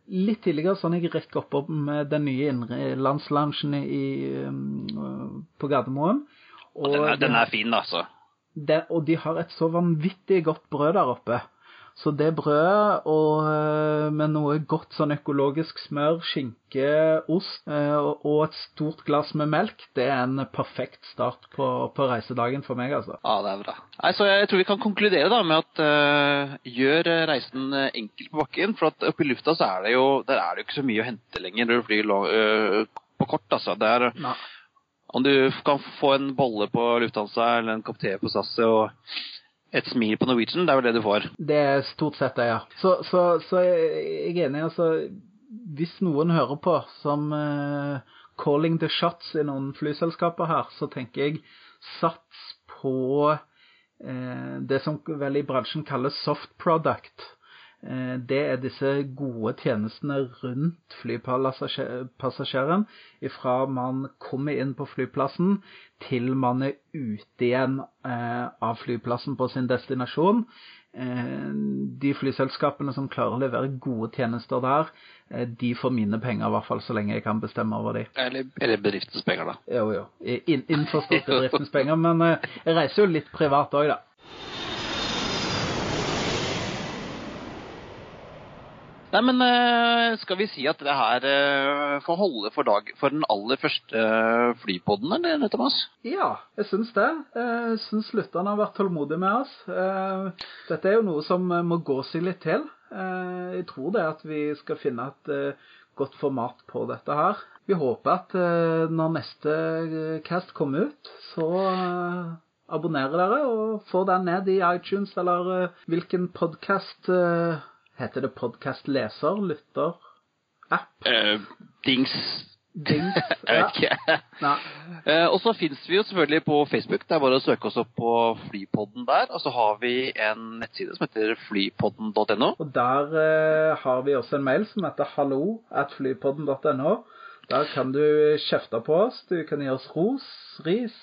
litt tidligere, sånn jeg rekker opp med den nye innenlandsloungen um, på Gardermoen Og den, er, den er fin, altså. det, og de har et så vanvittig godt brød der oppe. Så det brødet og øh, med noe godt sånn økologisk smør, skinke, ost øh, og- et stort glass med melk, det er en perfekt start på, på reisedagen for meg, altså. Ja, det er bra. Nei, så Jeg tror vi kan konkludere da med at uh, gjør eh, reisen eh, enkel på bakken. For at oppe i lufta så er det jo der er det jo ikke så mye å hente lenger når du flyr eh, på kort. altså. Det er, om du kan få en bolle på Lufthansa eller en kopp te på SAS og et smil på Norwegian, det er vel det du får. Det er stort sett det, ja. Så, så, så jeg er enig, altså. Hvis noen hører på som uh, calling the shots i noen flyselskaper her, så tenker jeg sats på uh, det som vel i bransjen kalles soft product. Eh, Det er disse gode tjenestene rundt flypassasjeren ifra man kommer inn på flyplassen til man er ute igjen eh, av flyplassen på sin destinasjon. Eh, De flyselskapene som klarer å levere gode tjenester der, de får mine penger, i hvert fall så lenge jeg kan bestemme over dem. Eller, eller bedriftens penger, da. Jo, jo. In, innforstått bedriftens penger. Men jeg reiser jo litt privat òg, da. Nei, men eh, skal vi si at det her eh, får holde for, dag, for den aller første eh, flypodden, eller, Thomas? Ja, jeg syns det. Jeg syns lytterne har vært tålmodige med oss. Dette er jo noe som må gå seg litt til. Jeg tror det at vi skal finne et godt format på dette her. Vi håper at når neste cast kommer ut, så abonnerer dere og får den ned i iTunes eller hvilken podkast Heter det podkastleser? Lytter? App? Uh, dings. Dings? [LAUGHS] Ja. Eh, og så fins vi jo selvfølgelig på Facebook. Det er bare å søke oss opp på Flypodden der. Og så har vi en nettside som heter flypodden.no. Og der uh, har vi også en mail som heter hallo at flypodden.no. Der kan du kjefte på oss. Du kan gi oss ros, ris,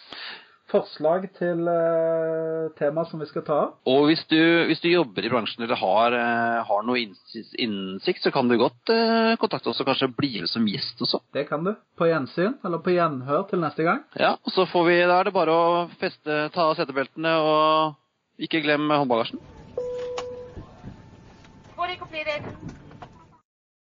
forslag til uh, tema som vi skal ta opp. Og hvis du, hvis du jobber i bransjen eller har, uh, har noe innsikt, innsikt, så kan du godt uh, kontakte oss og kanskje bli med som gjest også. Det kan du. På gjensyn, eller på gjenhør til neste gang. Ja, og så får vi, Da er det bare å feste, ta av setebeltene og ikke glem håndbagasjen. Boarding completed.